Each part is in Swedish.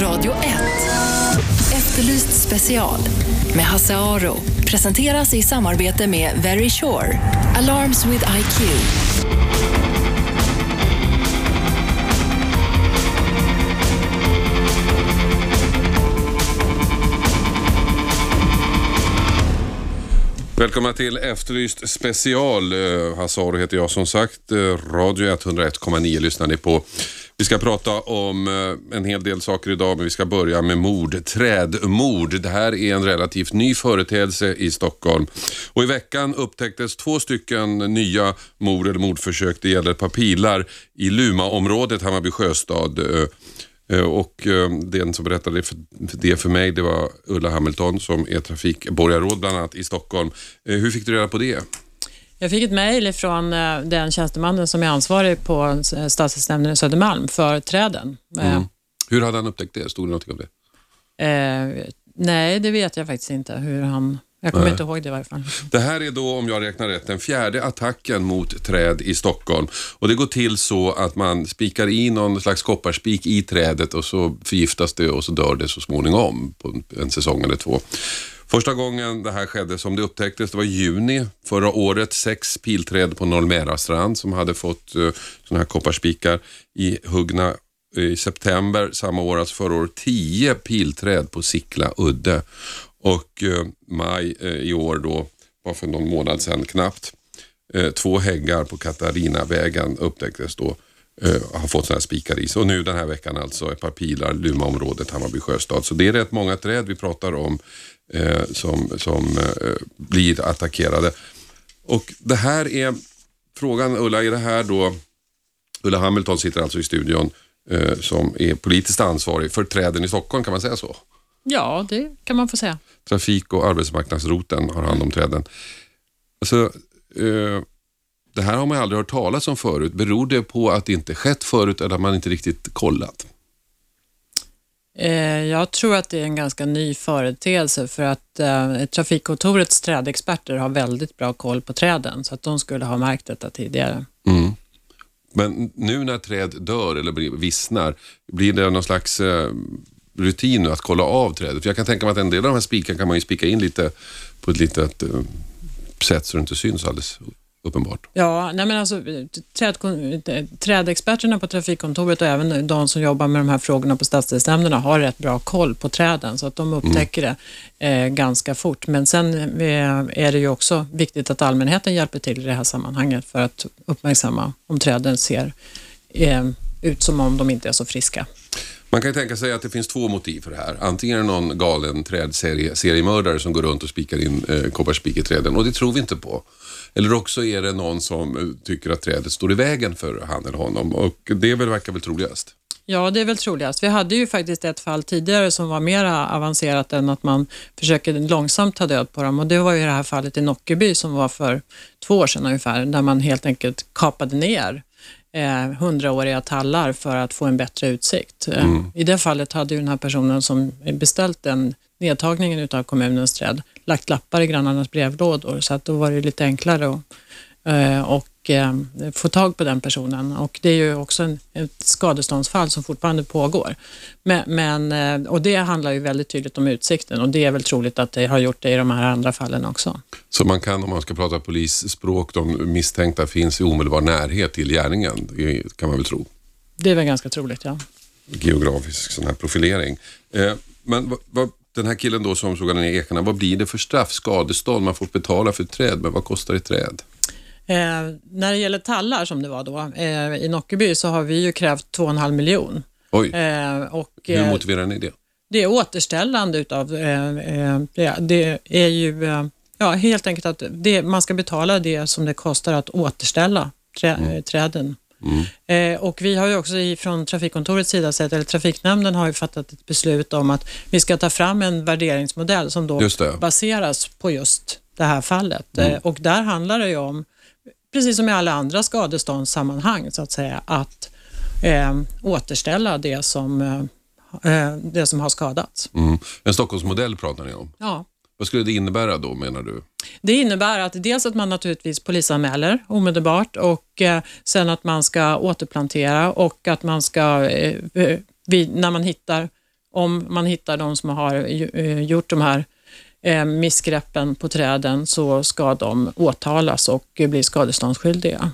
Radio 1. Efterlyst special med Hasse Aro. Presenteras i samarbete med Very Sure. Alarms with IQ. Välkomna till Efterlyst special. Eh, Hasse Aro heter jag som sagt. Eh, Radio 101,9 lyssnar ni på. Vi ska prata om eh, en hel del saker idag, men vi ska börja med mord. Trädmord. Det här är en relativt ny företeelse i Stockholm. Och I veckan upptäcktes två stycken nya mord eller mordförsök. Det gäller ett par pilar i Lumaområdet, Hammarby sjöstad. Eh, eh, och den som berättade det för mig det var Ulla Hamilton som är trafikborgarråd bland annat i Stockholm. Hur fick du reda på det? Jag fick ett mejl från eh, den tjänstemannen som är ansvarig på eh, stadsdelsnämnden i Södermalm för träden. Eh, Mm. Hur hade han upptäckt det? Stod det något om det? Eh, nej, det vet jag faktiskt inte. Hur han, jag kommer Nej. inte ihåg det i varje fall. Det här är då, om jag räknar rätt, den fjärde attacken mot träd i Stockholm. Och Det går till så att man spikar i någon slags kopparspik i trädet och så förgiftas det och så dör det så småningom på en- en säsong eller två. Första gången det här skedde som det upptäcktes, det var i juni förra året. Sex pilträd på Norrmära strand som hade fått eh, uh, sådana här kopparspikar i huggna eh, i september samma år, alltså förra året, tio pilträd på Sickla udde. Och eh, maj eh, i år då, bara för någon månad sedan knappt, eh, två häggar på Katarinavägen upptäcktes då eh, har fått sådana här spikar i sig. Och nu den här veckan alltså ett par pilar, Lumaområdet, Hammarby sjöstad. Så det är rätt många träd vi pratar om eh, som, som eh, blir attackerade. Och det här är frågan Ulla, är det här då Ulla Hamilton sitter alltså i studion eh, som är politiskt ansvarig för träden i Stockholm, kan man säga så? Ja, det kan man få säga. Trafik och arbetsmarknadsroten har hand om träden. Alltså, eh, det här har man aldrig hört talas om förut. Beror det på att det inte skett förut eller att man inte riktigt kollat? Eh, jag tror att det är en ganska ny företeelse för att eh, Trafikkontorets trädexperter har väldigt bra koll på träden så att de skulle ha märkt detta tidigare. Mm. Men nu när träd dör eller vissnar, blir det någon slags eh, rutin nu att kolla av trädet? För jag kan tänka mig att en del av de här spikarna kan man ju spika in lite på ett litet eh, sätt så det inte syns alldeles uppenbart. Ja, nej men alltså, trädkon, trädexperterna på Trafikkontoret och även de som jobbar med de här frågorna på stadsdelsnämnderna har rätt bra koll på träden så att de upptäcker det eh, ganska fort. Men sen eh, är det ju också viktigt att allmänheten hjälper till i det här sammanhanget för att uppmärksamma om träden ser eh, ut som om de inte är så friska. Man kan ju tänka sig att det finns två motiv för det här. Antingen är det någon galen trädseriemördare som går runt och spikar in eh, kopparspik i träden och det tror vi inte på. Eller också är det någon som eh, tycker att trädet står i vägen för han eller honom och det väl verkar väl troligast. Ja, det är väl troligast. Vi hade ju faktiskt ett fall tidigare som var mer avancerat än att man försöker långsamt ta död på dem och det var ju det här fallet i Nockeby som var för två år sedan ungefär, där man helt enkelt kapade ner eh, hundraåriga tallar för att få en bättre utsikt. Eh, I det fallet hade ju den här personen som beställt den nedtagningen utav kommunens träd lagt lappar i grannarnas brevlådor så att då var det lite enklare att eh, och eh, få tag på den personen. Och det är ju också en, ett skadeståndsfall som fortfarande pågår. Men, men, eh, och det handlar ju väldigt tydligt om utsikten och det är väl troligt att det har gjort det i de här andra fallen också. Så man kan, om man ska prata polisspråk, de misstänkta finns i omedelbar närhet till gärningen, kan man väl tro. Det är väl ganska troligt, ja. Geografisk sån här profilering. Eh, men vad, den här killen då som sågade ner ekarna, vad blir det för straff? Skadestånd? Man får betala för träd, men vad kostar ett träd? Eh, när det gäller tallar som det var då, eh, i Nockeby så har vi ju krävt 2,5 miljon. Oj, Eh, och, hur eh, motiverar ni det? det är återställande utav, eh, eh, det, det är ju eh, ja, helt enkelt att det, man ska betala det som det kostar att återställa trä, eh, träden. Eh, och vi har ju också i- från Trafikkontorets sida sett, eller Trafiknämnden har ju fattat ett beslut om att vi ska ta fram en värderingsmodell som då Just det. baseras på just det här fallet. Eh, och där handlar det ju om, precis som i alla andra skadeståndssammanhang, så att säga, att eh, återställa det som, eh, eh, det som har skadats. Mm. En Stockholmsmodell pratar ni om. Ja. Vad skulle det innebära då menar du? Det innebär att dels att man naturligtvis polisanmäler omedelbart och eh, sen att man ska återplantera och att man ska, eh, eh, vid, när man hittar om man hittar de som har gjort de här eh, missgreppen på träden så ska de åtalas och bli skadeståndsskyldiga.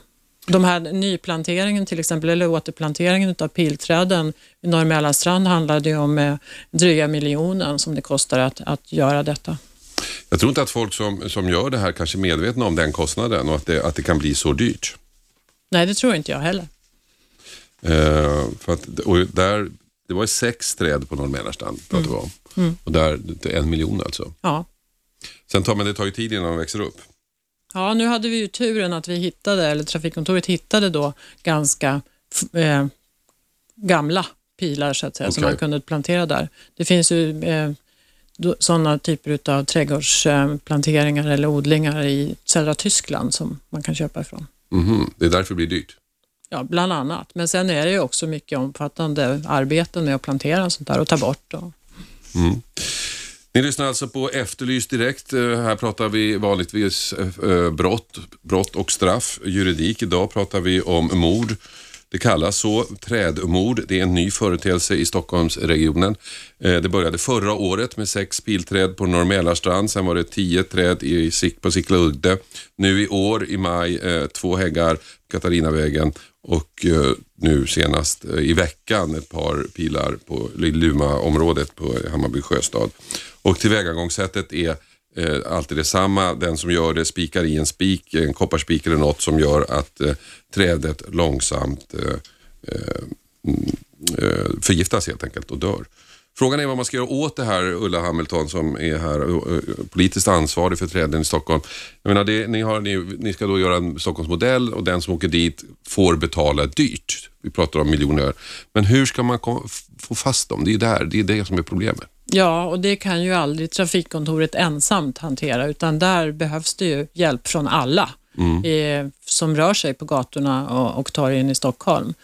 De här nyplanteringen till exempel, eller återplanteringen av pilträden i Norr Mälarstrand handlade ju om eh, dryga miljonen som det kostar att, att göra detta. Jag tror inte att folk som, som gör det här kanske är medvetna om den kostnaden och att det, att det kan bli så dyrt. Nej, det tror inte jag heller. Eh, för att, och där, det var sex träd på Norr Mälarstrand, mm. det var. Mm. och där en miljon alltså. Ja. Sen tar, men det tar ju tid innan de växer upp. Ja, nu hade vi ju turen att vi hittade, eller trafikkontoret hittade då ganska eh, gamla pilar så att säga, okay. som man kunde plantera där. Det finns ju eh, sådana typer av trädgårdsplanteringar eller odlingar i södra Tyskland som man kan köpa ifrån. Mm -hmm. Det är därför det blir dyrt? Ja, bland annat. Men sen är det ju också mycket omfattande arbeten med att plantera sånt där och ta bort. Och... Mm. Ni lyssnar alltså på Efterlyst direkt. Eh, här pratar vi vanligtvis eh, eh, brott, brott och straff, juridik. Idag pratar vi om mord. Det kallas så, trädmord. Det är en ny företeelse i Stockholmsregionen. Eh, det började förra året med sex pilträd på Norr Mälarstrand. Sen var det tio träd i, på Sickla udde. Nu i år i maj eh, två häggar på Katarinavägen och eh, nu senast i veckan ett par pilar på Luma-området på Hammarby sjöstad. Och tillvägagångssättet är eh, alltid detsamma. Den som gör det spikar i en spik, en kopparspik eller något som gör att eh, trädet långsamt eh, eh, mm, eh förgiftas helt enkelt och dör. Frågan är vad man ska göra åt det här, Ulla Hamilton som är här eh, politiskt ansvarig för träden i Stockholm. Jag menar, det, ni, har, ni, ni, ska då göra en Stockholmsmodell och den som åker dit får betala dyrt. Vi pratar om miljoner. Men hur ska man kom, få fast dem? Det är, där, det är det som är problemet. Ja, och det kan ju aldrig trafikkontoret ensamt hantera, utan där behövs det ju hjälp från alla. Mm. Eh, som rör sig på gatorna och, och torgen i Stockholm.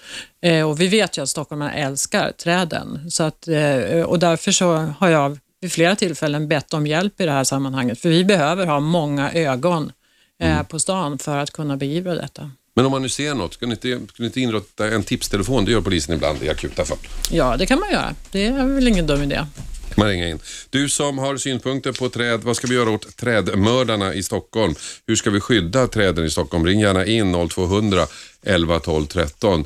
Eh, och vi vet ju att stockholmarna älskar träden så att, eh, och därför så har jag vid flera tillfällen bett om hjälp i det här sammanhanget. För vi behöver ha många ögon eh, mm. på stan för att kunna beivra detta. Men om man nu ser något, ska ni inte, ska ni inte inrätta en tipstelefon? Det gör polisen ibland i akuta fall. Ja, det kan man göra. Det är väl ingen dum idé man ringa in. Du som har synpunkter på träd, vad ska vi göra åt trädmördarna i Stockholm? Hur ska vi skydda träden i Stockholm? Ring gärna in 0200 11 12 13.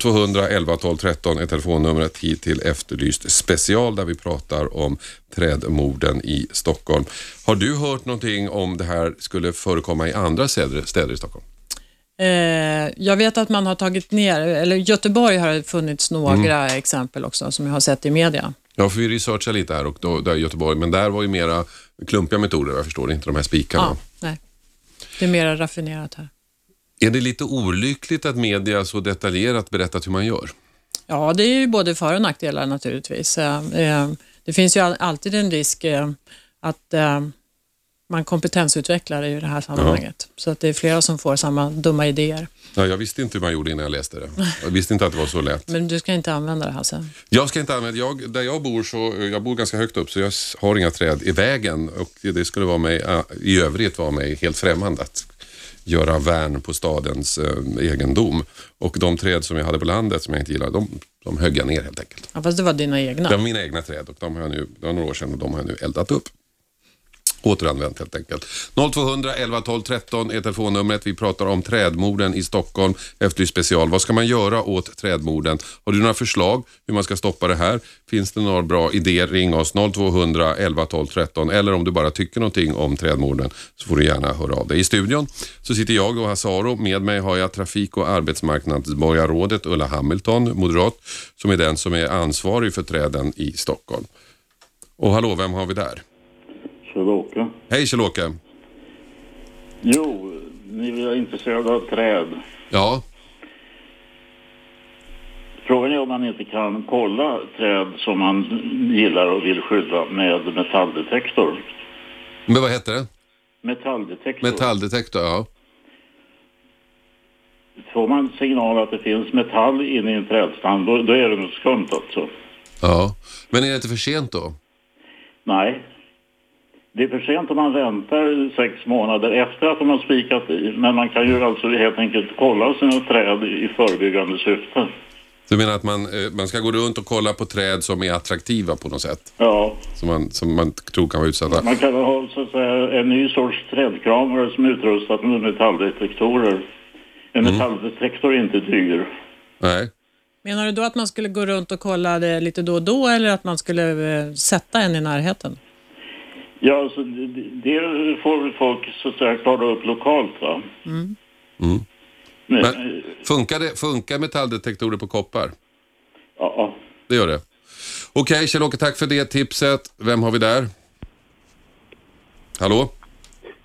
0200 11 12 13 är telefonnumret hit till Efterlyst special där vi pratar om trädmorden i Stockholm. Har du hört någonting om det här skulle förekomma i andra städer, städer i Stockholm? Eh, jag vet att man har tagit ner, eller Göteborg har funnits några mm. exempel också som jag har sett i media. Ja, för vi researchade lite här och då, där i Göteborg, men där var ju mera klumpiga metoder, jag förstår inte de här spikarna. Ja, nej. Det är mera raffinerat här. Är det lite olyckligt att media så detaljerat berättat hur man gör? Ja, det är ju både för och nackdelar naturligtvis. Eh, eh, det finns ju alltid en risk eh, att man kompetensutvecklar i det här sammanhanget. Ja. Så att det är flera som får samma dumma idéer. Ja, jag visste inte hur man gjorde innan jag läste det. Jag visste inte att det var så lätt. Men du ska inte använda det Hasse? Jag ska inte använda jag, Där jag bor så, jag bor ganska högt upp så jag har inga träd i vägen och det skulle vara mig, i övrigt vara mig helt främmande att göra värn på stadens eh, egendom. Och de träd som jag hade på landet som jag inte gillade, de, de högg jag ner helt enkelt. Ja, fast det var dina egna? Det var mina egna träd och de har jag nu, det var några år sedan och de har jag nu eldat upp återanvänt helt enkelt. 0200 11 12 13 är telefonnumret. Vi pratar om trädmorden i Stockholm efter special. Vad ska man göra åt trädmorden? Har du några förslag hur man ska stoppa det här? Finns det några bra idéer? Ring oss 0200 11 12 13 eller om du bara tycker någonting om trädmorden så får du gärna höra av dig. I studion så sitter jag och Hasaro. Med mig har jag trafik och arbetsmarknadsborgarrådet Ulla Hamilton, moderat, som är den som är ansvarig för träden i Stockholm. Och hallå, vem har vi där? Kjell-Åke. Hej Kjell-Åke. Jo, ni är intresserade av träd. Ja. Frågan är om man inte kan kolla träd som man gillar och vill skydda med metalldetektor. Men vad heter det? Metalldetektor. Metalldetektor, ja. Får man signal att det finns metall inne i en trädstam, då, då är det något skumt alltså. Ja, men är det inte för sent då? Nej, det är för sent om man väntar sex månader efter att de har spikat i. Men man kan ju alltså helt enkelt kolla sina träd i förebyggande syfte. Du menar att man, eh, man ska gå runt och kolla på träd som är attraktiva på något sätt? Ja, Som man, som man tror kan vara utsatta? man kan ha så att säga, en ny sorts trädkramare som är utrustad med metalldetektorer. En metalldetektor är inte dyr. Nej. Menar du då att man skulle gå runt och kolla det lite då och då eller att man skulle eh, sätta en i närheten? Ja, alltså, det, det får väl folk så att säga klara upp lokalt va. Mm. Men, Men- eh, Funkar, det, funkar metalldetektorer på koppar? ja, ja. Det gör det. Okej, Kjell-Åke, tack för det tipset. Vem har vi där? Hallå?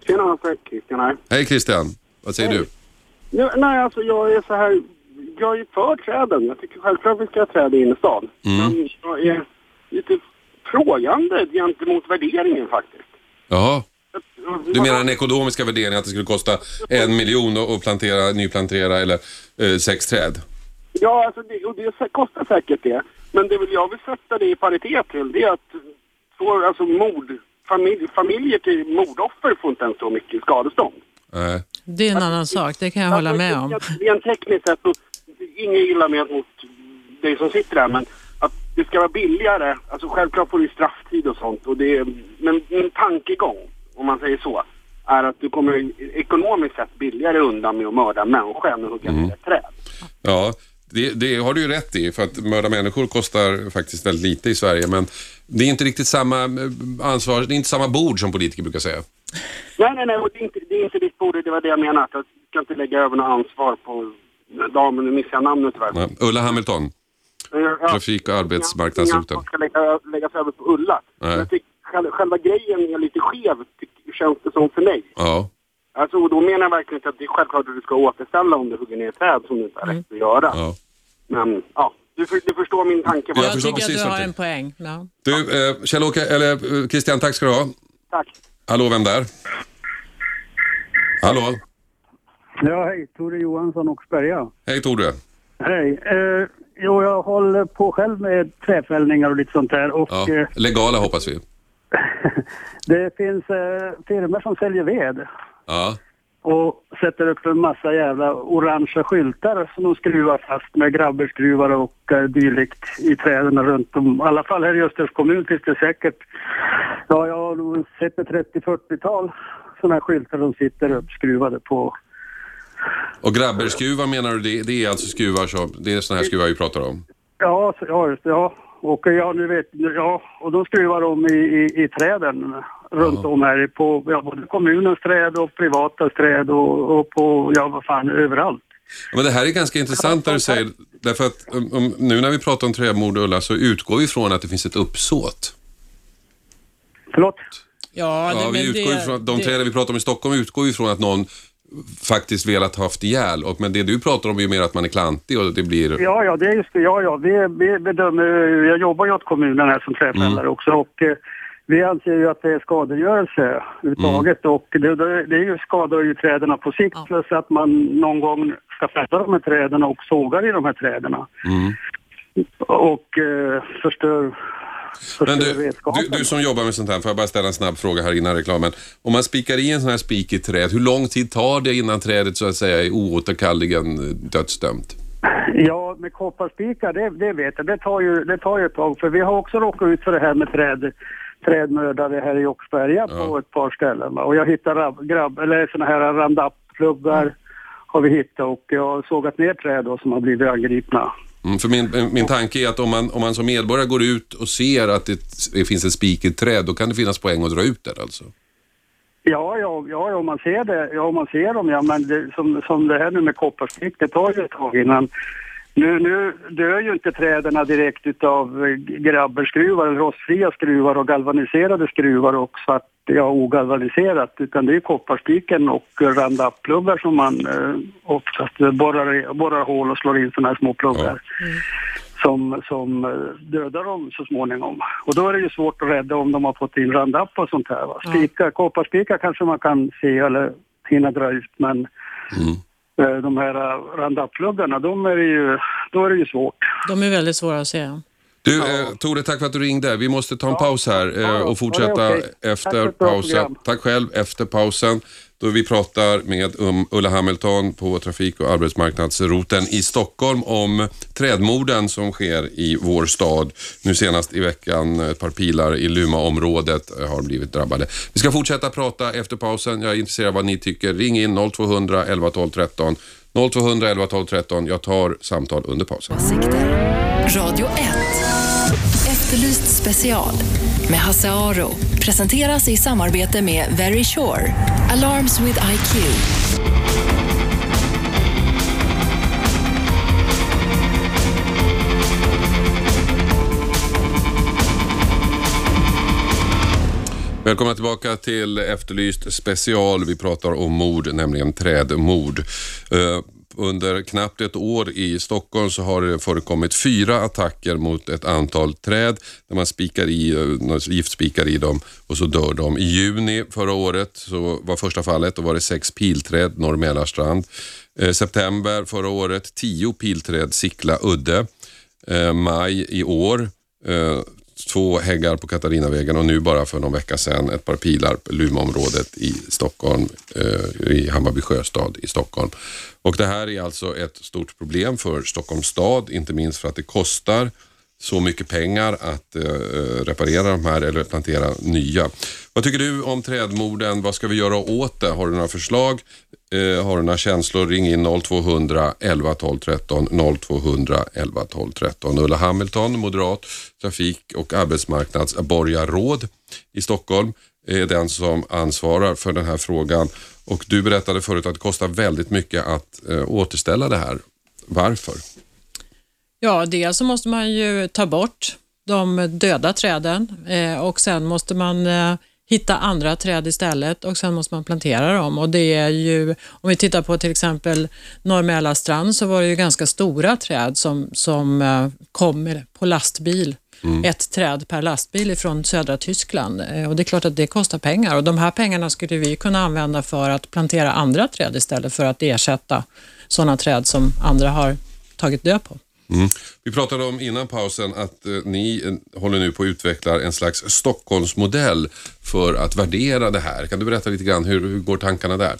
Tjena, Christian här. Hej Christian. Vad säger du? Nu, nej, alltså jag är så här... Jag är ju för träden. Jag tycker självklart vi ska ha träd i innerstan. Men jag är lite frågande gentemot värderingen faktiskt. Jaha. Du menar den ekonomiska värderingen att det skulle kosta en miljon att plantera, nyplantera eller eh, sex träd? Ja, alltså det, och det kostar säkert det. Men det vill jag vill sätta det i paritet till det är att få, alltså mord, familj, familjer till mordoffer får inte ens så mycket skadestånd. Nej. Det är en annan sak, det kan jag hålla med om. Alltså, Rent tekniskt sett, så, inget illa med mot dig som sitter där, men det ska vara billigare. Alltså självklart får du strafftid och sånt. Och det men min tankegång, om man säger så, är att du kommer ekonomiskt sett billigare undan med att mörda en människa än att hugga ner ett träd. Ja, det, det har du ju rätt i för att mörda människor kostar faktiskt väldigt lite i Sverige men det är inte riktigt samma eh, ansvar, det är inte samma bord som politiker brukar säga. Nej, nej, nej, och det är inte, det är inte ditt bord, det var det jag menade. Jag ska inte lägga över något ansvar på damen, nu missade jag namnet tyvärr. Ulla Hamilton, trafik och arbetsmarknadsroteln. Inga ska lägga, läggas över på Ulla. Jag tycker själva, själva grejen är lite skev, tycker, känns det som för mig. Ja, Alltså, och då menar jag verkligen inte att det är självklart att du ska återställa om du hugger ner träd som du inte har rätt att göra. ja. Men ja, du, du förstår min tanke. Jag. Jag förstår tycker att precis du har en poäng. Ja. Du, eh, Kjell-Åke, eller eh, Christian, tack ska du ha. Tack. Hallå, vem där? Hallå? Ja, hej. Tore Johansson, Oxberga. Hej Tore. Hej. Eh, jo, jag håller på själv med träfällningar och lite sånt där. Och Ja, eh, legala hoppas vi. det finns eh, firmor som säljer ved Ja, och sätter upp en massa jävla orangea skyltar som de skruvar fast med grabberskruvar och eh, dylikt i träden runt om. I alla fall här i Östers kommun finns det säkert, ja jag har nog sett ett 30-40-tal sådana här skyltar som sitter uppskruvade på och grabberskruvar menar du, det, det är alltså skruvar som, det är sådana här skruvar vi pratar om? Ja, ja, just det, ja. Och ja, nu vet ja, och de skruvar om i, i, i träden runt om här på ja, både kommunens träd och privatas träd och, och på, ja vad fan, överallt. Ja, Men det här är ganska intressant när du säger, därför att um, um, nu när vi pratar om trädmord Ulla så utgår vi från att det finns ett uppsåt. Förlåt? Ja, det, Ja, men vi utgår det, ifrån, de det- träden vi pratar om i Stockholm utgår vi från att någon faktiskt velat haft ihjäl. Och, men det du pratar om är ju mer att man är klantig och det blir... Ja, ja, det är just det. Ja, ja, vi, vi bedömer, jag jobbar ju åt kommunen här som trädfällare också och eh, vi anser ju att det är skadegörelse överhuvudtaget och det, det, det är ju skadar ju träden på sikt Ja. plus att man någon gång ska fälla de här träden och sågar i de här träden Mm. och eh, förstör Men du, du, du som jobbar med sånt här, får jag bara ställa en snabb fråga här innan reklamen. Om man spikar i en sån här spik i träd, hur lång tid tar det innan trädet så att säga är oåterkalleligen eh, dödsdömt? Ja, med kopparspikar, det, det vet jag. Det tar, ju, det tar ju ett tag. För vi har också råkat ut för det här med träd, trädmördare här i Oxberga på ett par ställen. va. Och jag hittade rab, grabb, eller såna här Roundup-pluggar har vi hittat och jag har sågat ner träd då, som har blivit angripna. Mm, för min, eh, min tanke är att om man, om man som medborgare går ut och ser att det, det finns ett spikigt träd, då kan det finnas poäng att dra ut det alltså. Ja, ja, ja, om man ser det, ja, om man ser dem, ja, men det, som, som det här nu med kopparstick, det tar ju ett tag innan. Nu, nu dör ju inte träden direkt utav eh, grabberskruvar, rostfria skruvar och galvaniserade skruvar och svart, ja, ogalvaniserat, utan det är kopparspiken och Roundup-pluggar som man eh, oftast borrar, borrar hål och slår in sådana här små pluggar. Som, som eh, dödar dem så småningom. Och då är det ju svårt att rädda om de har fått in Roundup och sånt här. Va? Spikar, kopparspikar kanske man kan se eller hinna dra ut men eh, Eh, de här uh, de är ju, då är det ju svårt. De är väldigt svåra att se. Du, eh, Tore, tack för att du ringde. Vi måste ta en paus här eh, ja, och fortsätta ja. Tack efter bra pausen. Tack själv. Efter pausen då vi pratar med um, Ulla Hamilton på Trafik och arbetsmarknadsroten i Stockholm om trädmorden som sker i vår stad. Nu senast i veckan ett par pilar i Luma-området eh, har blivit drabbade. Vi ska fortsätta prata efter pausen. Jag är intresserad av vad ni tycker. Ring in 0200 11 12 13. 0200 11 12 13. Jag tar samtal under pausen. Radio 1. Efterlyst special med Hasse Aro. Presenteras i samarbete med Very Sure. Alarms with IQ. Välkomna tillbaka till Efterlyst special. Vi pratar om mord, nämligen trädmord. Eh, under knappt ett år i Stockholm så har det förekommit fyra attacker mot ett antal träd där man spikar i, eh, giftspikar i dem och så dör de. I juni förra året så var första fallet, då var det sex pilträd norr Mälarstrand. Eh, September förra året, tio pilträd Sickla udde. Eh, Maj i år, eh, två häggar på Katarinavägen och nu bara för någon vecka sedan ett par pilar på Lumaområdet i Stockholm, eh, i Hammarby sjöstad i Stockholm. Och det här är alltså ett stort problem för Stockholms stad, inte minst för att det kostar så mycket pengar att eh, eh reparera de här eller plantera nya. Vad tycker du om trädmorden? Vad ska vi göra åt det? Har du några förslag? Eh, har du några känslor? Ring in 0200 11 12 13 0200 11 12 13. Ulla Hamilton, moderat trafik och arbetsmarknadsborgarråd i Stockholm är den som ansvarar för den här frågan. Och du berättade förut att det kostar väldigt mycket att eh, återställa det här. Varför? Ja, dels så måste man ju ta bort de döda träden eh, och sen måste man eh, hitta andra träd istället och sen måste man plantera dem. Och det är ju, om vi tittar på till exempel Norr så var det ju ganska stora träd som, som eh, kom på lastbil. Ett träd per lastbil ifrån södra Tyskland Eh, och det är klart att det kostar pengar och de här pengarna skulle vi kunna använda för att plantera andra träd istället för att ersätta sådana träd som andra har tagit död på. Mm. Vi pratade om innan pausen att eh, ni eh, håller nu på att utveckla en slags Stockholmsmodell för att värdera det här. Kan du berätta lite grann, hur, hur går tankarna där?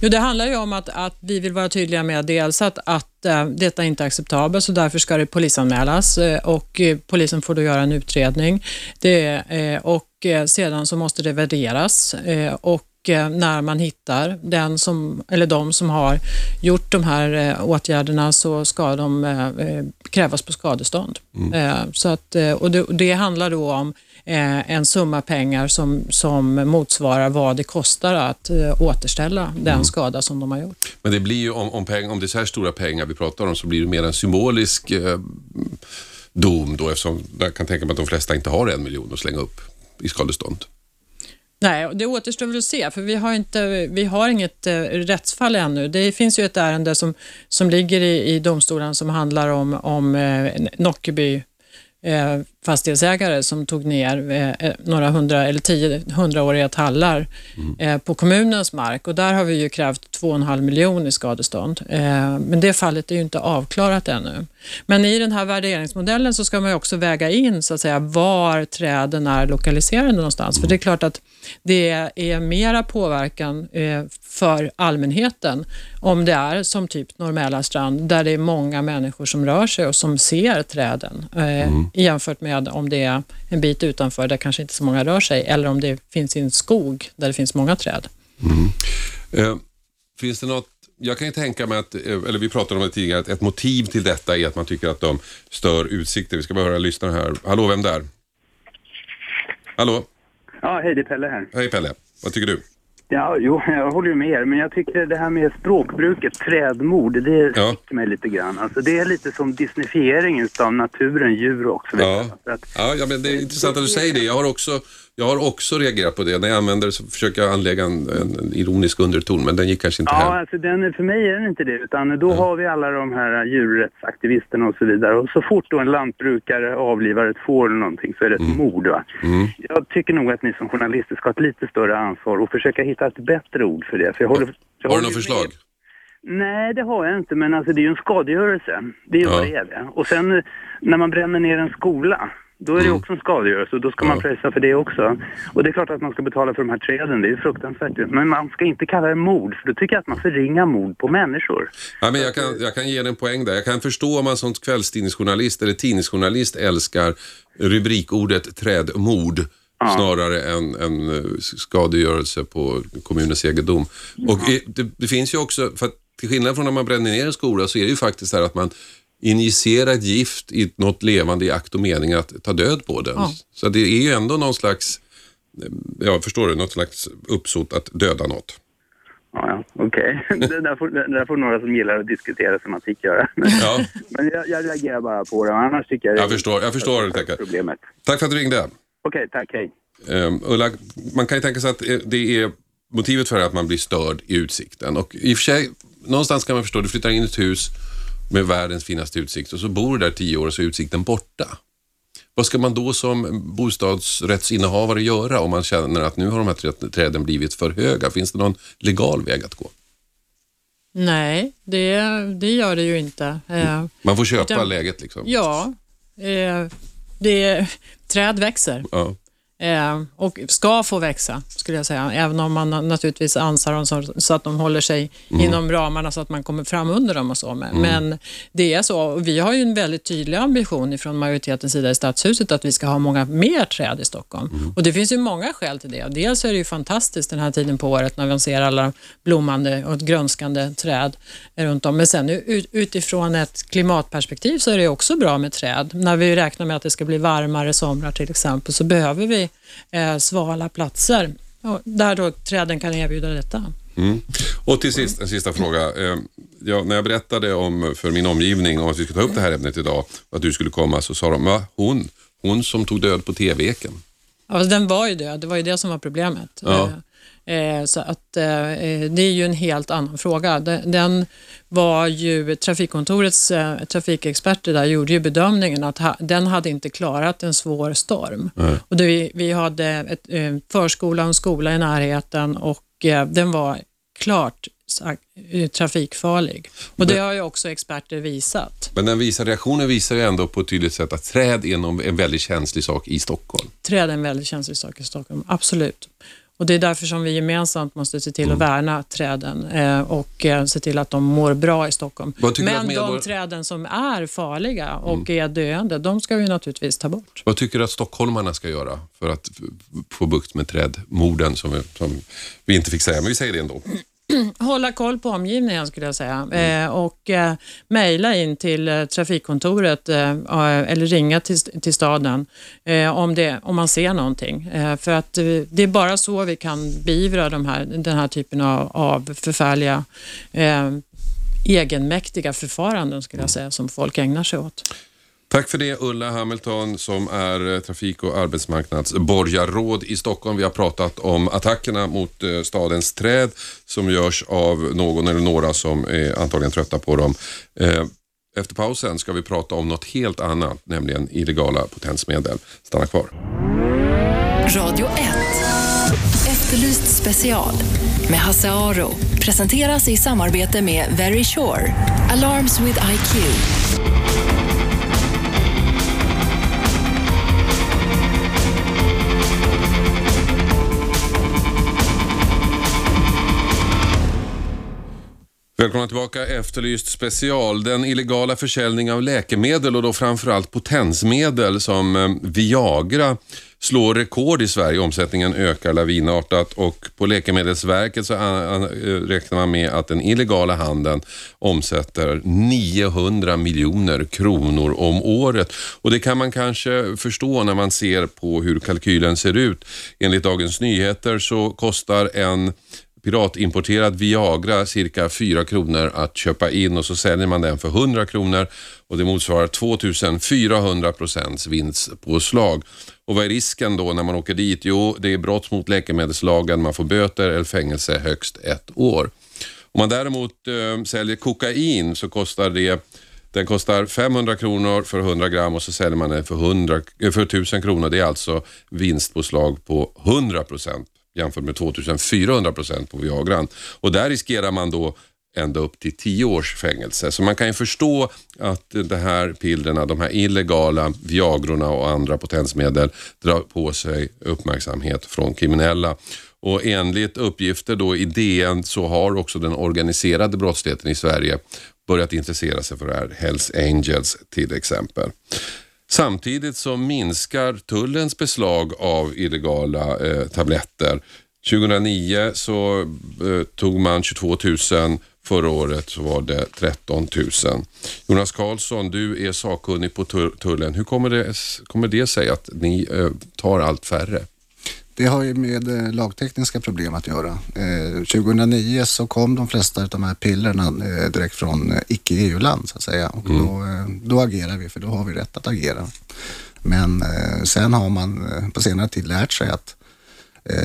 Jo, det handlar ju om att, att vi vill vara tydliga med dels att, att äh, detta inte är acceptabelt så därför ska det polisanmälas eh, och eh, polisen får då göra en utredning. Det, och sedan så måste det värderas och när man hittar den som, eller de som har gjort de här eh, åtgärderna så ska de eh, eh, krävas på skadestånd. Eh, så att, och det, handlar då om en summa pengar som, som motsvarar vad det kostar att återställa den skada som de har gjort. Men det blir ju, om, om, peng, om det är så här stora pengar vi pratar om, så blir det mer en symbolisk eh, dom då, eftersom jag kan tänka mig att de flesta inte har en miljon att slänga upp i skadestånd. Nej, det återstår väl att se, för vi har, inte, vi har inget eh, rättsfall ännu. Det finns ju ett ärende som, som ligger i, i domstolen som handlar om, om eh, Nockeby eh, fastighetsägare som tog ner eh, några hundra eller tio hundraåriga tallar eh, på kommunens mark och där har vi ju krävt 2,5 miljoner i skadestånd. Eh, men det fallet är ju inte avklarat ännu. Men i den här värderingsmodellen så ska man ju också väga in så att säga var träden är lokaliserade någonstans. För det är klart att det är mera påverkan eh, för allmänheten om det är som typ Norr Mälarstrand där det är många människor som rör sig och som ser träden eh, jämfört med om det är en bit utanför där kanske inte så många rör sig eller om det finns i en skog där det finns många träd. Eh, finns det något, jag kan ju tänka mig att, eh, eller vi pratade om det tidigare, att ett motiv till detta är att man tycker att de stör utsikter. Vi ska bara höra lyssnaren här. Hallå, vem där? Hallå, Ja, hej det är Pelle här. hej Pelle. Vad tycker du? Ja, jo, jag håller ju med er, men jag tycker det här med språkbruket, trädmord, det Ja. sticker mig lite grann. Alltså det är lite som disneyfiering utav naturen, djur och så vidare. Ja. För att, Ja, ja, men det är intressant att du säger det. Jag har också, jag har också reagerat på det. När jag använder det så försöker jag anlägga en, en ironisk underton, men den gick kanske inte ja, hem. alltså den, för mig är den inte det, utan då har vi alla de här djurrättsaktivisterna och så vidare. Och så fort då en lantbrukare avlivar ett får eller någonting så är det ett Mm. mord. Va? Jag tycker nog att ni som journalister ska ha ett lite större ansvar och försöka hitta ett bättre ord för det. För jag håller, jag Har du något förslag? med- Nej, det har jag inte, men alltså det är ju en skadegörelse. Det är ju Ja. vad det är det. Och sen eh, när man bränner ner en skola, då är det Mm. också en skadegörelse och då ska man Ja. pressa för det också. Och det är klart att man ska betala för de här träden, det är ju fruktansvärt. Men man ska inte kalla det mord, för då tycker jag att man förringar mord på människor. Ja, men jag, kan, jag kan ge dig en poäng där. Jag kan förstå om man som kvällstidningsjournalist eller tidningsjournalist älskar rubrikordet trädmord snarare än, än eh, skadegörelse på kommunens egendom. Och det, det finns ju också, för att till skillnad från när man bränner ner en skola så är det ju faktiskt så här att man injicerar ett gift i något levande i akt och mening att ta död på den. Ja. Så det är ju ändå någon slags, eh, ja förstår du, något slags uppsåt att döda något. Ja, okej. det, där får, det där får några som gillar att diskutera semantik göra. Men, Ja, men jag, jag reagerar bara på det, annars tycker jag... jag förstår, jag förstår det, Pekka. Problemet. Tack för att du ringde. Okej, tack, hej. Um, Ulla, man kan ju tänka sig att eh, det är motivet för att man blir störd i utsikten. Och i och för sig, någonstans kan man förstå, du flyttar in i ett hus med världens finaste utsikt och så bor du där tio år och så är utsikten borta. Vad ska man då som bostadsrättsinnehavare göra om man känner att nu har de här trä- träden blivit för höga? Finns det någon legal väg att gå? Nej, det, det gör det ju inte. Eh, Man får köpa Utan- läget liksom? ja, eh, det, träd växer. Ja. Eh, och ska få växa, skulle jag säga. Även om man naturligtvis ansar dem så, så att de håller sig inom ramarna så att man kommer fram under dem och så. Men, men det är så. Vi har ju en väldigt tydlig ambition från majoritetens sida i Stadshuset att vi ska ha många mer träd i Stockholm. Och det finns ju många skäl till det. Dels är det ju fantastiskt den här tiden på året när man ser alla blommande och grönskande träd runt om. Men sen ut- utifrån ett klimatperspektiv så är det också bra med träd. När vi räknar med att det ska bli varmare somrar till exempel så behöver vi eh, svala platser och där då träden kan erbjuda detta. Mm. Och till sist, en sista fråga. Eh, Ja, när jag berättade om, för min omgivning om att vi skulle ta upp det här ämnet idag, att du skulle komma, så sa de, va, hon, hon som tog död på TV-eken. Ja, den var ju död, det var ju det som var problemet. Ja. Eh, Så att eh, eh, det är ju en helt annan fråga. Den, var ju, trafikkontorets trafikexperter där gjorde ju bedömningen att den hade inte klarat en svår storm. Och det, vi, hade ett, förskola och en skola i närheten och den var klart trafikfarlig. Och det har ju också experter visat. Men den visar, reaktionen visar ju ändå på ett tydligt sätt att träd är en väldigt känslig sak i Stockholm. Träd är en väldigt känslig sak i Stockholm, absolut. Och Det är därför som vi gemensamt måste se till att värna träden eh, och eh, se till att de mår bra i Stockholm. Men de träden som är farliga och är döende, de ska vi naturligtvis ta bort. Vad tycker du att stockholmarna ska göra för att få bukt med trädmorden som vi, som vi inte fick säga, men vi säger det ändå. Hålla koll på omgivningen skulle jag säga eh, och eh, mejla in till eh, trafikkontoret eh, eller ringa till, till staden eh, om, det, om man ser någonting. Eh, för att eh, det är bara så vi kan beivra de här, den här typen av, av förfärliga eh, egenmäktiga förfaranden skulle jag säga som folk ägnar sig åt. Tack för det Ulla Hamilton som är eh, trafik och arbetsmarknadsborgarråd i Stockholm. Vi har pratat om attackerna mot eh, stadens träd som görs av någon eller några som är antagligen trötta på dem. Eh, efter pausen ska vi prata om något helt annat, nämligen illegala potensmedel. Stanna kvar. Radio 1. Efterlyst special med Hasse Aro. Presenteras i samarbete med Very Sure. Alarms with IQ. Välkomna tillbaka, Efterlyst special. Den illegala försäljning av läkemedel och då framförallt potensmedel som eh, Viagra slår rekord i Sverige. Omsättningen ökar lavinartat och på Läkemedelsverket så eh, eh, räknar man med att den illegala handeln omsätter 900 miljoner kronor om året. Och det kan man kanske förstå när man ser på hur kalkylen ser ut. Enligt Dagens Nyheter så kostar en piratimporterad Viagra cirka 4 kronor att köpa in och så säljer man den för 100 kronor och det motsvarar 2400 procents vinstpåslag. Och vad är risken då när man åker dit? Jo, det är brott mot läkemedelslagen, man får böter eller fängelse högst ett år. Om man däremot eh, säljer kokain så kostar det den kostar 500 kronor för 100 gram och så säljer man den för, 100, eh, för 1000 kronor. Det är alltså vinstpåslag på 100 procent jämfört med 2400 procent på Viagran. Och där riskerar man då ända upp till 10 års fängelse. Så man kan ju förstå att de här pillerna, de här illegala Viagrorna och andra potensmedel drar på sig uppmärksamhet från kriminella. Och enligt uppgifter då i DN så har också den organiserade brottsligheten i Sverige börjat intressera sig för det här, Hells Angels till exempel. Samtidigt så minskar tullens beslag av illegala eh, tabletter. 2009 så eh, tog man 22 000, förra året så var det 13 000. Jonas Karlsson, du är sakkunnig på tullen. Hur kommer det, kommer det sig att ni eh, tar allt färre? Det har ju med eh, lagtekniska problem att göra. Eh, 2009 så kom de flesta av de här pillerna eh, direkt från eh, icke-EU-land så att säga och mm. då, eh, då agerar vi för då har vi rätt att agera. Men eh, sen har man på senare tid lärt sig att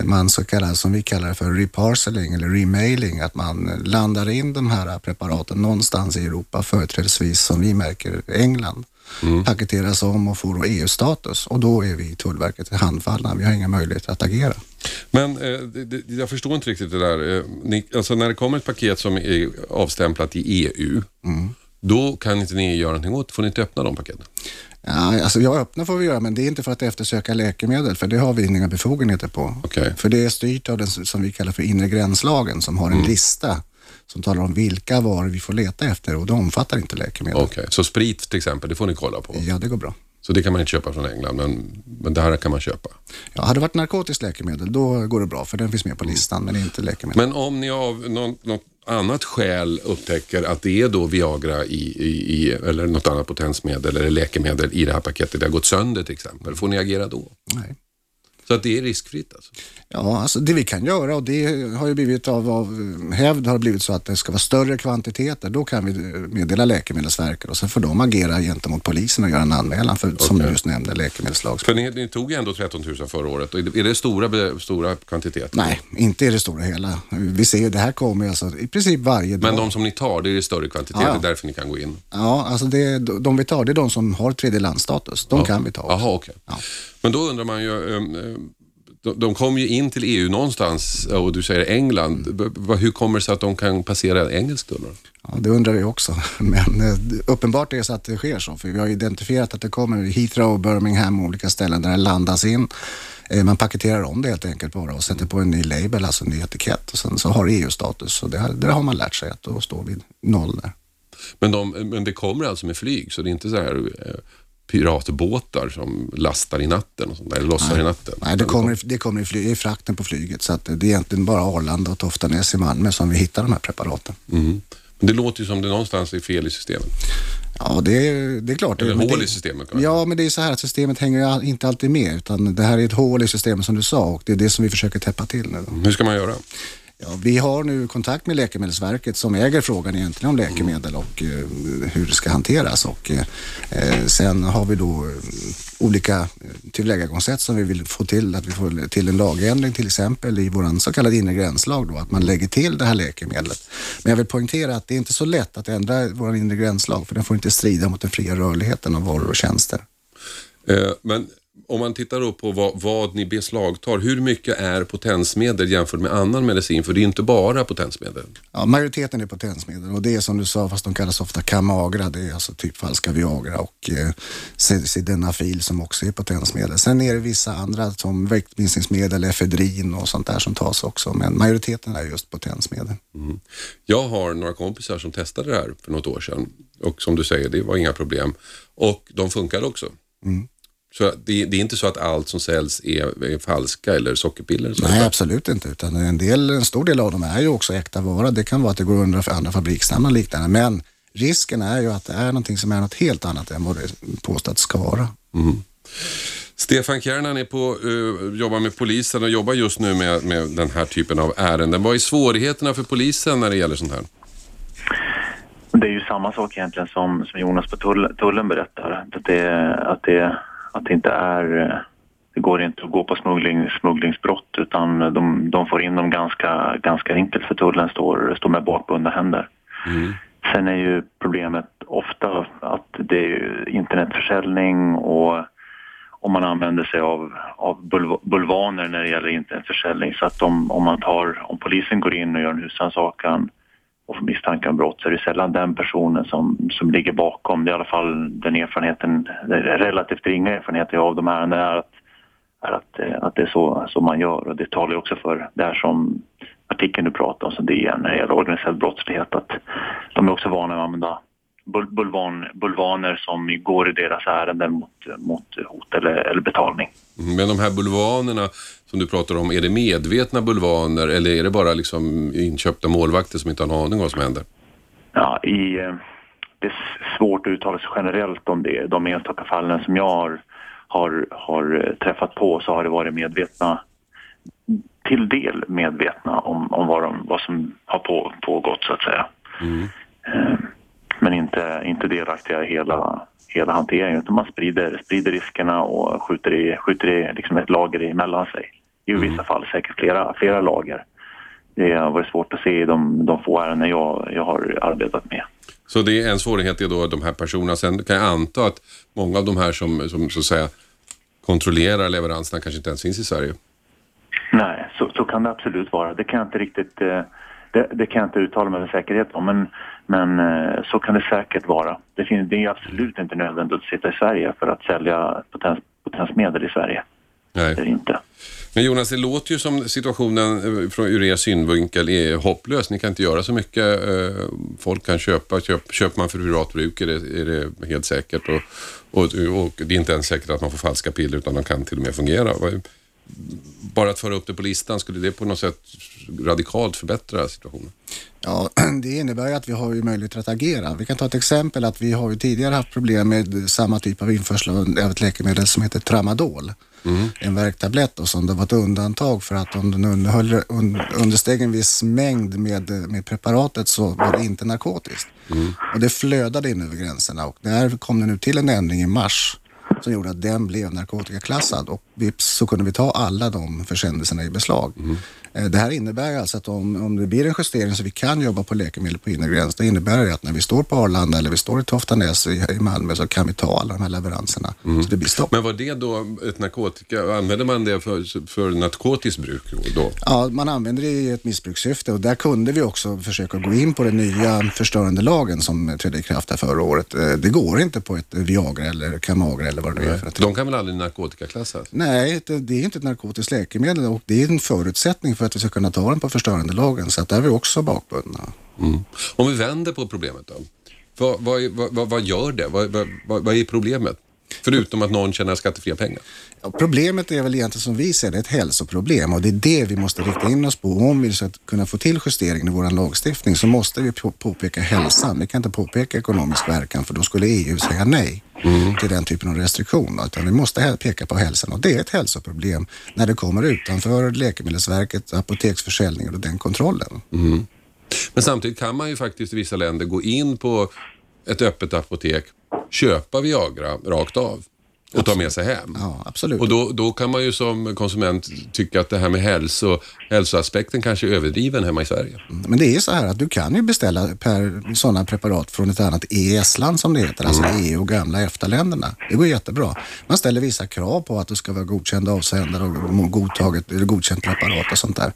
man så kallar, som vi kallar för reparceling eller remailing, att man landar in de här preparaten någonstans i Europa, företrädesvis som vi märker England mm. paketeras om och får EU-status och då är vi Tullverket handfallna. Vi har inga möjligheter att agera. Men eh, det, jag förstår inte riktigt det där. Eh, ni, alltså när det kommer ett paket som är avstämplat i EU, mm. då kan inte ni göra någonting åt Får ni inte öppna de paketen? Ja, alltså jag öppna får vi göra, men det är inte för att eftersöka läkemedel, för det har vi inga befogenheter på. Okay. För det är styrt av den som vi kallar för inre gränslagen, som har en mm. lista som talar om vilka varor vi får leta efter och det omfattar inte läkemedel. Okej, okay. så sprit till exempel, det får ni kolla på? Ja, det går bra. Så det kan man inte köpa från England, men, men det här kan man köpa? Ja, hade det varit narkotiskt läkemedel, då går det bra, för den finns med på listan, men inte läkemedel. Men om ni av något, något annat skäl upptäcker att det är då Viagra i, i, i, eller något annat potensmedel eller läkemedel i det här paketet, det har gått sönder till exempel, får ni agera då? Nej. Så att det är riskfritt alltså? Ja, alltså det vi kan göra och det har ju blivit av, av hävd har blivit så att det ska vara större kvantiteter. Då kan vi meddela Läkemedelsverket och sen får de agera gentemot polisen och göra en anmälan för, okay. som du just nämnde, läkemedelslag. För ni, ni, tog ju ändå 13 000 förra året. Är det stora, stora kvantiteter? Nej, inte i det stora hela. Vi ser ju, det här kommer alltså i princip varje dag. Men de som ni tar, det är det större kvantiteter, ja. det är därför ni kan gå in? Ja, alltså det, de vi tar, det är de som har tredje landstatus. De ja. kan vi ta. Jaha, okej. Okay. Ja. Men då undrar man ju, um, de, de kom ju in till EU någonstans och du säger England. Mm. Hur kommer det sig att de kan passera engelsk tull? Ja, det undrar vi också. Men eh, uppenbart är det så att det sker så. För vi har identifierat att det kommer Heathrow, Birmingham, olika ställen där det landas in. Eh, man paketerar om det helt enkelt bara och sätter på en ny label, alltså en ny etikett. Och sen så har EU-status. Så det, det har man lärt sig att då står vi noll där. Men, de, men det kommer alltså med flyg, så det är inte så här eh, piratbåtar som lastar i natten och sånt där, eller lossar Nej. i natten? Nej, det kommer, det kommer i, fly, i frakten på flyget så att det är egentligen bara Arlanda och Toftanäs i Malmö som vi hittar de här preparaten. Mm. Men det låter ju som det någonstans är fel i systemet. Ja, det är, det är klart. Eller hål det, i systemet. Ja, men det är så här att systemet hänger inte alltid med, utan det här är ett hål i systemet som du sa och det är det som vi försöker täppa till nu. Hur ska man göra? Ja, vi har nu kontakt med Läkemedelsverket som äger frågan egentligen om läkemedel och eh, hur det ska hanteras. Och, eh, eh sen har vi då eh, olika eh, tillvägagångssätt som vi vill få till. Att vi får till en lagändring till exempel i vår så kallade inre gränslag då, att man lägger till det här läkemedlet. Men jag vill poängtera att det är inte så lätt att ändra vår inre gränslag för den får inte strida mot den fria rörligheten av varor och tjänster. Eh, men om man tittar då på vad, vad ni beslagtar, hur mycket är potensmedel jämfört med annan medicin? För det är inte bara potensmedel. Ja, majoriteten är potensmedel och det är som du sa, fast de kallas ofta Kamagra, det är alltså typ falska Viagra och eh, Sildenafil som också är potensmedel. Sen är det vissa andra som viktminskningsmedel, efedrin och sånt där som tas också, men majoriteten är just potensmedel. Mm. Jag har några kompisar som testade det här för något år sedan och som du säger, det var inga problem och de funkade också. Mm. Så det, det, är inte så att allt som säljs är, är falska eller sockerpiller? Nej, där. absolut inte. Utan en, del, en stor del av dem är ju också äkta vara. Det kan vara att det går under för andra fabriksnamn och liknande. Men risken är ju att det är någonting som är något helt annat än vad det påstått ska vara. Mm. Stefan Kärnan är på, uh, jobbar med polisen och jobbar just nu med, med den här typen av ärenden. Vad är svårigheterna för polisen när det gäller sånt här? Det är ju samma sak egentligen som, som Jonas på tull, tullen berättar. Att det, att det att det inte är... Eh, det går inte att gå på smuggling, smugglingsbrott utan de, de får in dem ganska, ganska enkelt för tullen står, står med bakbundna händer. Mm. Sen är ju problemet ofta att det är internetförsäljning och om man använder sig av, av bulvaner när det gäller internetförsäljning. Så att om, om, man tar, om polisen går in och gör en husrannsakan får misstanke om brott så är det sällan den personen som, som ligger bakom. Det är i alla fall den erfarenheten, den relativt ringa erfarenheten jag har av de här är att, är att, eh, att det är så, så man gör. Och det talar ju också för det här som artikeln du pratar om, som DN, när det gäller organiserad brottslighet, att de är också vana att använda bulvan, bulvaner som går i deras ärenden mot, mot hot eller, eller betalning. Mm, Men de här bulvanerna som du pratar om, är det medvetna bulvaner eller är det bara liksom inköpta målvakter som inte har en aning om vad som händer? Ja, i, eh, det är svårt att uttala sig generellt om det. De enstaka fallen som jag har, har, har eh, träffat på så har det varit medvetna, till del medvetna om, om vad, de, vad som har på, pågått så att säga. Eh, Men inte, inte delaktiga i hela, hela hanteringen utan man sprider, sprider riskerna och skjuter i, skjuter i liksom ett lager emellan sig. I vissa fall säkert flera, flera lager. Det har varit svårt att se i de, de få ärenden jag, jag har arbetat med. Så det är en svårighet är då de här personerna. Sen kan jag anta att många av de här som, som så att säga kontrollerar leveranserna kanske inte ens finns i Sverige. Nej, så, så kan det absolut vara. Det kan jag inte riktigt eh, det, det kan jag inte uttala mig med säkerhet om, men, men eh, så kan det säkert vara. Det, finns, det är absolut inte nödvändigt att sitta i Sverige för att sälja potens, potensmedel i Sverige. Nej. Det är inte. Men Jonas, det låter ju som situationen eh, från ur er synvinkel är hopplös. Ni kan inte göra så mycket. eh, Folk kan köpa. Köp, köper man för privat bruk är det, är det helt säkert. Och, och, och det är inte ens säkert att man får falska piller utan de kan till och med fungera. Bara att föra upp det på listan, skulle det på något sätt radikalt förbättra situationen? Ja, det innebär ju att vi har ju möjligheter att agera. Vi kan ta ett exempel att vi har ju tidigare haft problem med samma typ av införsel av ett läkemedel som heter Tramadol. En värktablett och som det var ett undantag för att om den underhöll, un, understeg en viss mängd med, med preparatet så var det inte narkotiskt. Och det flödade in över gränserna och där kom det nu till en ändring i mars som gjorde att den blev narkotikaklassad och vips så kunde vi ta alla de försändelserna i beslag. Mm. Det här innebär alltså att om, om det blir en justering så vi kan jobba på läkemedel på inre gräns, det innebär det att när vi står på Arlanda eller vi står i Toftanäs i, i Malmö så kan vi ta alla de här leveranserna. Så det blir stopp. Men var det då ett narkotika, använde man det för, för narkotiskt bruk då? Ja, man använder det i ett missbrukssyfte och där kunde vi också försöka gå in på den nya förstörande lagen som trädde i kraft här förra året. Eh, Det går inte på ett Viagra eller Kamagra eller vad det nu är för ett De kan väl aldrig narkotikaklassas? Nej, det, det är inte ett narkotiskt läkemedel och det är en förutsättning för för att vi ska kunna ta den på förstörandelagen. Så att där är vi också bakbundna. Mm. Om vi vänder på problemet då. Vad, vad, vad, vad, gör det? Vad, vad vad är problemet? Förutom att någon tjänar skattefria pengar. Ja, problemet är väl egentligen som vi ser det ett hälsoproblem och det är det vi måste rikta in oss på. Om vi ska kunna få till justeringen i vår lagstiftning så måste vi på, påpeka hälsan. Vi kan inte påpeka ekonomisk verkan för då skulle EU säga nej till den typen av restriktioner. Utan vi måste peka på hälsan och det är ett hälsoproblem när det kommer utanför Läkemedelsverket, apoteksförsäljningen och den kontrollen. Men samtidigt kan man ju faktiskt i vissa länder gå in på ett öppet apotek, köpa Viagra rakt av och ta med sig hem. Ja, absolut. Och då, då kan man ju som konsument tycka att det här med hälso, hälsoaspekten kanske är överdriven hemma i Sverige. Men det är så här att du kan ju beställa per sådana preparat från ett annat EES-land som det heter, alltså EU och gamla EFTA-länderna. Det går jättebra. Man ställer vissa krav på att det ska vara godkända avsändare och godtaget, eller godkänt preparat och sånt där.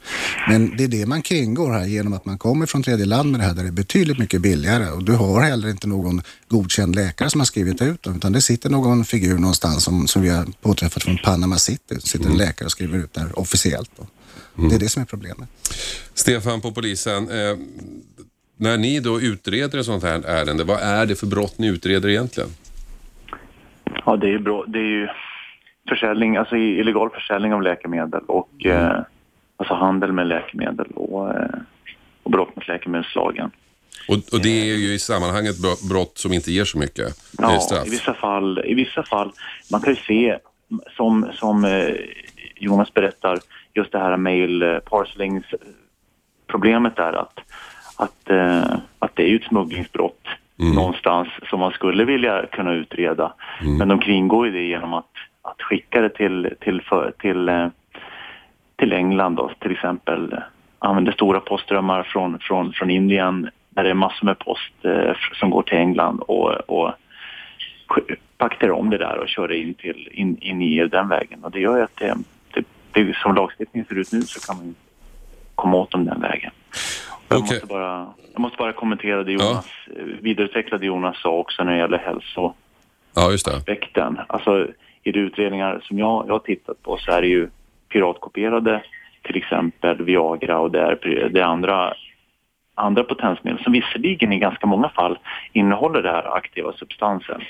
Men det är det man kringgår här genom att man kommer från tredje land med det här där det är betydligt mycket billigare och du har heller inte någon godkänd läkare som har skrivit ut dem utan det sitter någon figur någonstans som, som vi har påträffat från Panama City. sitter en läkare och skriver ut det här officiellt. Då. Det är det som är problemet. Stefan på polisen, eh, när ni då utreder ett sånt här ärende, vad är det för brott ni utreder egentligen? Ja, det är, bra. Det är ju försäljning, alltså illegal försäljning av läkemedel och eh, alltså handel med läkemedel och, eh, och brott mot läkemedelslagen. Och, och det är ju i sammanhanget bro- brott som inte ger så mycket eh, Ja, straff. i vissa fall. I vissa fall. Man kan ju se, som, som eh, Jonas berättar, just det här mail eh, parcelings problemet är att, att, eh, att det är ju ett smugglingsbrott någonstans som man skulle vilja kunna utreda. Men de kringgår ju det genom att, att skicka det till, till, för, till, eh, till England då, till exempel. eh, Använder stora postströmmar från, från, från Indien där det är massor med post eh, som går till England och, och paktar om det där och kör det in, till, in, in i EU den vägen. Och det gör ju att det, det, det, som lagstiftningen ser ut nu så kan man komma åt dem den vägen. Jag, Okej. måste bara, jag måste bara kommentera det Jonas, eh, vidareutveckla det Jonas sa också när det gäller Ja, hälsoaspekten. Alltså i de utredningar som jag, jag har tittat på så är det ju piratkopierade till exempel Viagra och det är, det är andra, andra potensmedel som visserligen i ganska många fall innehåller den här aktiva substansen.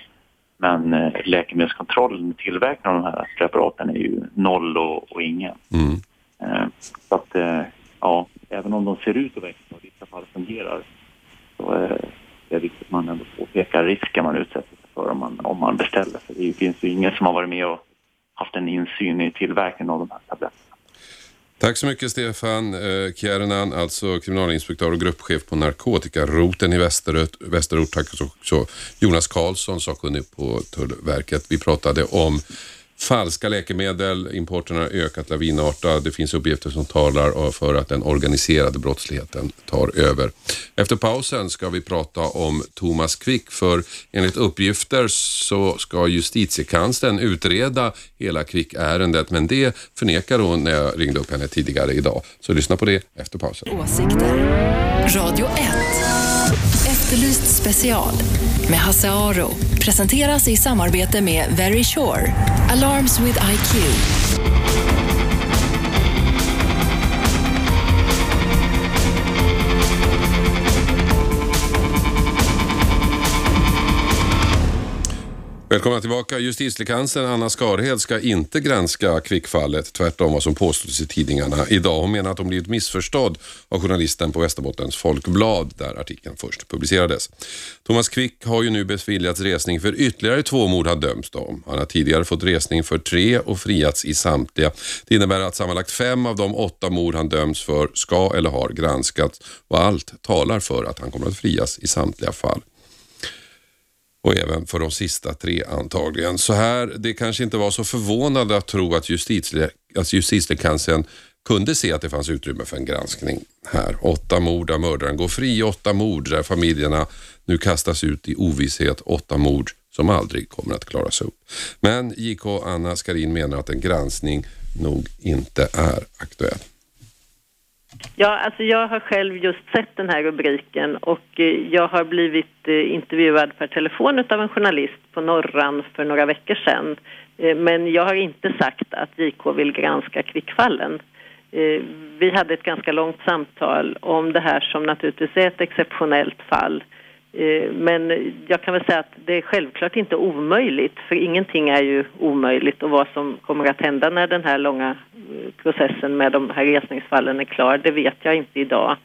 Men eh, läkemedelskontrollen med tillverkningen av de här preparaten är ju noll och, och ingen. Mm. Eh, så att, eh, ja, även om de ser ut att verkligen och i vissa fall fungerar så är det viktigt att man ändå påpekar risken man utsätter sig för om man, om man beställer. För det finns ju ingen som har varit med och haft en insyn i tillverkningen av de här tabletterna. Tack så mycket Stefan eh, Kiernan, alltså kriminalinspektör och gruppchef på narkotikaroten i Västerort. Västerort. Tack också Jonas Karlsson, sakkunnig på Tullverket. Vi pratade om falska läkemedel. Importen har ökat lavinartat. Det finns uppgifter som talar för att den organiserade brottsligheten tar över. Efter pausen ska vi prata om Thomas Quick för enligt uppgifter så ska justitiekanslern utreda hela Quick-ärendet men det förnekar hon när jag ringde upp henne tidigare idag. Så lyssna på det efter pausen. Åsikter. Radio 1. Efterlyst special med Hasse Aro. Presenteras i samarbete med Very Sure. Alarms with IQ. Välkomna tillbaka. Justitiekanslern Anna Skarhed ska inte granska Kvickfallet, tvärtom vad som påstås i tidningarna idag. Hon menar att hon blivit missförstådd av journalisten på Västerbottens Folkblad där artikeln först publicerades. Thomas Quick har ju nu beviljats resning för ytterligare två mord han dömts om. Han har tidigare fått resning för tre och friats i samtliga. Det innebär att sammanlagt fem av de åtta mord han döms för ska eller har granskats och allt talar för att han kommer att frias i samtliga fall och även för de sista tre antagligen. Så här, det kanske inte var så förvånande att tro att, justitie, justitiekanslern kunde se att det fanns utrymme för en granskning här. Åtta mord där mördaren går fri, åtta mord där familjerna nu kastas ut i ovisshet, åtta mord som aldrig kommer att klaras upp. Men JK Anna Skarin menar att en granskning nog inte är aktuell. Ja, alltså jag har själv just sett den här rubriken och eh, jag har blivit eh, intervjuad per telefon av en journalist på Norran för några veckor sedan. Eh, men jag har inte sagt att JK vill granska kvickfallen. Vi hade ett ganska långt samtal om det här som naturligtvis är ett exceptionellt fall. Men jag kan väl säga att det är självklart inte omöjligt, för ingenting är ju omöjligt och vad som kommer att hända när den här långa processen med de här resningsfallen är klar, det vet jag inte idag.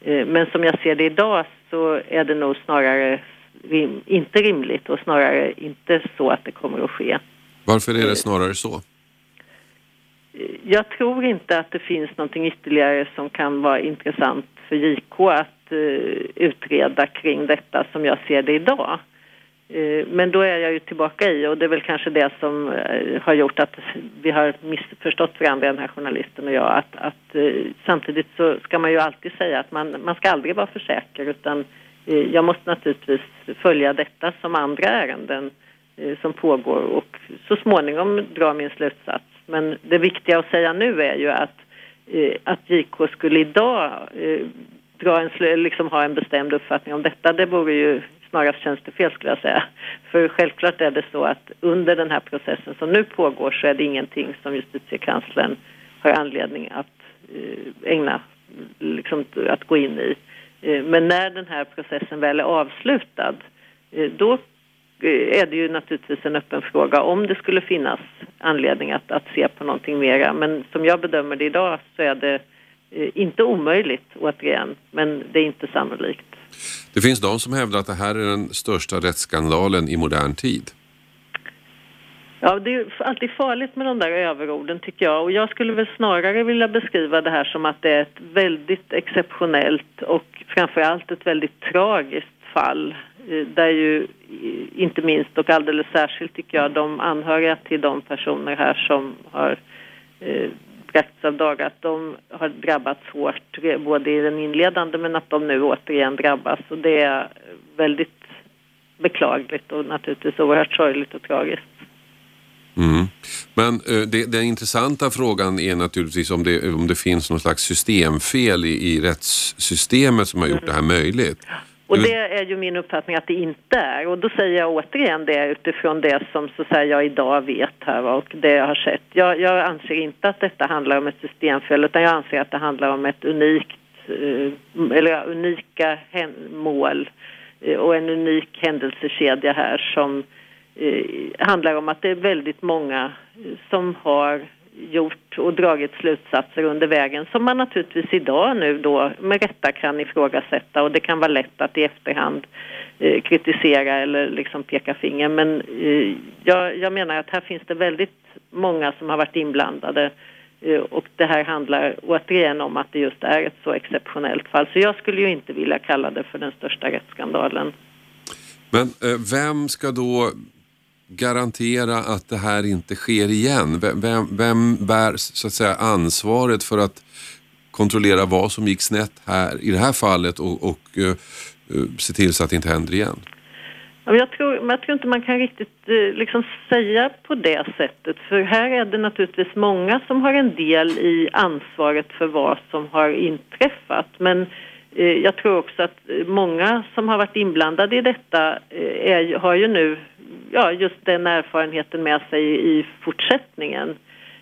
Eh, Men som jag ser det idag så är det nog snarare rim, inte rimligt och snarare inte så att det kommer att ske. Varför är det snarare så? Jag tror inte att det finns någonting ytterligare som kan vara intressant för JK att eh, utreda kring detta som jag ser det idag. Eh, men då är jag ju tillbaka i, och det är väl kanske det som eh, har gjort att vi har missförstått varandra, den här journalisten och jag, att, att eh, samtidigt så ska man ju alltid säga att man, man ska aldrig vara för säker, utan jag måste naturligtvis följa detta som andra ärenden som pågår och så småningom dra min slutsats. Men det viktiga att säga nu är ju att, att JK skulle idag dra en, liksom ha en bestämd uppfattning om detta, det vore ju snarast tjänstefel skulle jag säga. För självklart är det så att under den här processen som nu pågår så är det ingenting som justitiekanslern har anledning att eh, ägna, liksom att gå in i. Eh, men när den här processen väl är avslutad, eh, då är det ju naturligtvis en öppen fråga om det skulle finnas anledning att, att se på någonting mera. Men som jag bedömer det idag så är det inte omöjligt återigen, men det är inte sannolikt. Det finns de som hävdar att det här är den största rättsskandalen i modern tid. Ja, det är alltid farligt med de där överorden tycker jag. Och jag skulle väl snarare vilja beskriva det här som att det är ett väldigt exceptionellt och framförallt ett väldigt tragiskt fall. Eh, där ju inte minst och alldeles särskilt tycker jag de anhöriga till de personer här som har eh, eh, dagar att de har drabbats hårt både i den inledande men att de nu återigen drabbas. Och det är väldigt beklagligt och naturligtvis oerhört sorgligt och tragiskt. Mm. Men uh, det, den intressanta frågan är naturligtvis om det, om det finns någon slags systemfel i, i rättssystemet som har gjort mm. det här möjligt. Och det är ju min uppfattning att det inte är. Och då säger jag återigen det utifrån det som så säga, jag idag vet här och det jag har sett. Jag, jag, anser inte att detta handlar om ett systemfel utan jag anser att det handlar om ett unikt, eh, eller unika mål eh, och en unik händelsekedja här som eh, handlar om att det är väldigt många som har gjort och dragit slutsatser under vägen som man naturligtvis idag nu då med rätta kan ifrågasätta. Och det kan vara lätt att i efterhand eh, kritisera eller liksom peka finger. Men eh, jag, jag, menar att här finns det väldigt många som har varit inblandade eh, och det här handlar återigen om att det just är ett så exceptionellt fall. Så jag skulle ju inte vilja kalla det för den största rättsskandalen. Men eh, vem ska då garantera att det här inte sker igen? Vem, vem bär så att säga ansvaret för att kontrollera vad som gick snett här i det här fallet och, och uh, se till så att det inte händer igen? Jag tror, jag tror inte man kan riktigt eh, liksom säga på det sättet för här är det naturligtvis många som har en del i ansvaret för vad som har inträffat men eh, jag tror också att många som har varit inblandade i detta är, har ju nu ja, just den erfarenheten med sig i fortsättningen.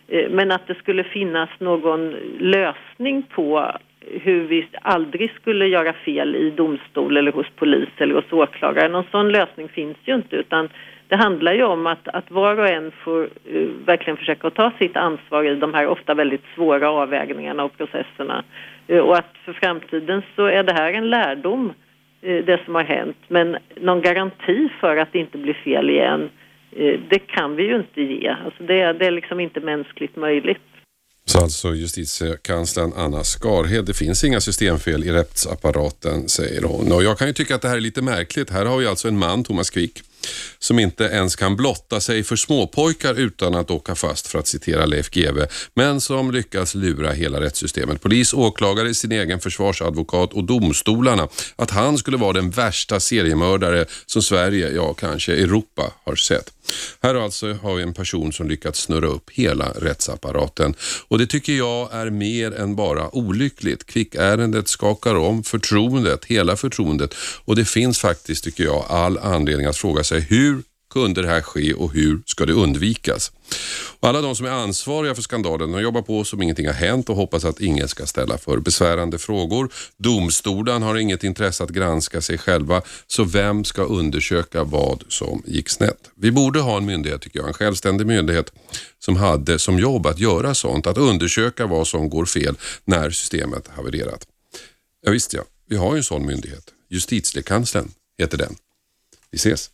Eh, men att det skulle finnas någon lösning på hur vi aldrig skulle göra fel i domstol eller hos polis eller hos åklagare. Någon sån lösning finns ju inte utan det handlar ju om att, att var och en får uh, verkligen försöka ta sitt ansvar i de här ofta väldigt svåra avvägningarna och processerna. Uh, och att för framtiden så är det här en lärdom Eh, det som har hänt. Men någon garanti för att det inte blir fel igen, eh, det kan vi ju inte ge. Alltså det, det är liksom inte mänskligt möjligt. Så alltså justitiekanslern Anna Skarhed, det finns inga systemfel i rättsapparaten säger hon. Och jag kan ju tycka att det här är lite märkligt. Här har vi alltså en man, Thomas Quick, som inte ens kan blotta sig för småpojkar utan att åka fast för att citera Leif GW, men som lyckas lura hela rättssystemet. Polis, åklagare, sin egen försvarsadvokat och domstolarna att han skulle vara den värsta seriemördare som Sverige, ja kanske Europa har sett. Här alltså har vi en person som lyckats snurra upp hela rättsapparaten och det tycker jag är mer än bara olyckligt. Kvickärendet skakar om förtroendet, hela förtroendet och det finns faktiskt, tycker jag, all anledning att fråga sig sig hur kunde det här ske och hur ska det undvikas? Och alla de som är ansvariga för skandalen de jobbar på som ingenting har hänt och hoppas att ingen ska ställa för besvärande frågor. Domstolen har inget intresse att granska sig själva, så vem ska undersöka vad som gick snett? Vi borde ha en myndighet, tycker jag, en självständig myndighet som hade som jobb att göra sånt, att undersöka vad som går fel när systemet havererat. Ja, visst ja, vi har ju en sån myndighet. Justitiekanslern heter den. Vi ses